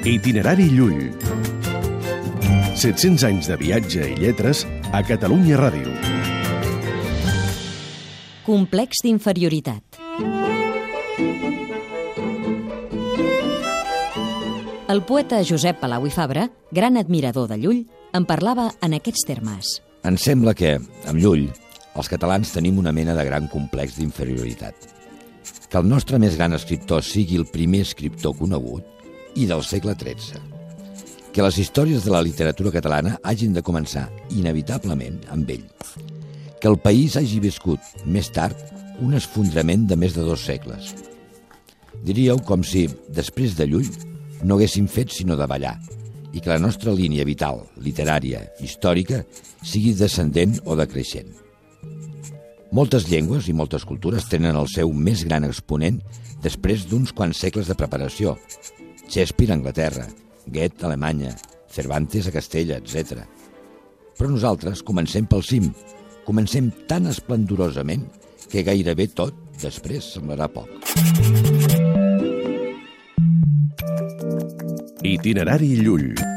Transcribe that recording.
Itinerari Llull. 700 anys de viatge i lletres a Catalunya Ràdio. Complex d'inferioritat. El poeta Josep Palau i Fabra, gran admirador de Llull, en parlava en aquests termes. Em sembla que, amb Llull, els catalans tenim una mena de gran complex d'inferioritat. Que el nostre més gran escriptor sigui el primer escriptor conegut i del segle XIII. Que les històries de la literatura catalana hagin de començar, inevitablement, amb ell. Que el país hagi viscut, més tard, un esfondrament de més de dos segles. Diríeu com si, després de Llull, no haguéssim fet sinó de ballar, i que la nostra línia vital, literària, històrica, sigui descendent o decreixent. Moltes llengües i moltes cultures tenen el seu més gran exponent després d'uns quants segles de preparació. Shakespeare a Anglaterra, Goethe a Alemanya, Cervantes a Castella, etc. Però nosaltres comencem pel cim, comencem tan esplendorosament que gairebé tot després semblarà poc. Itinerari Llull.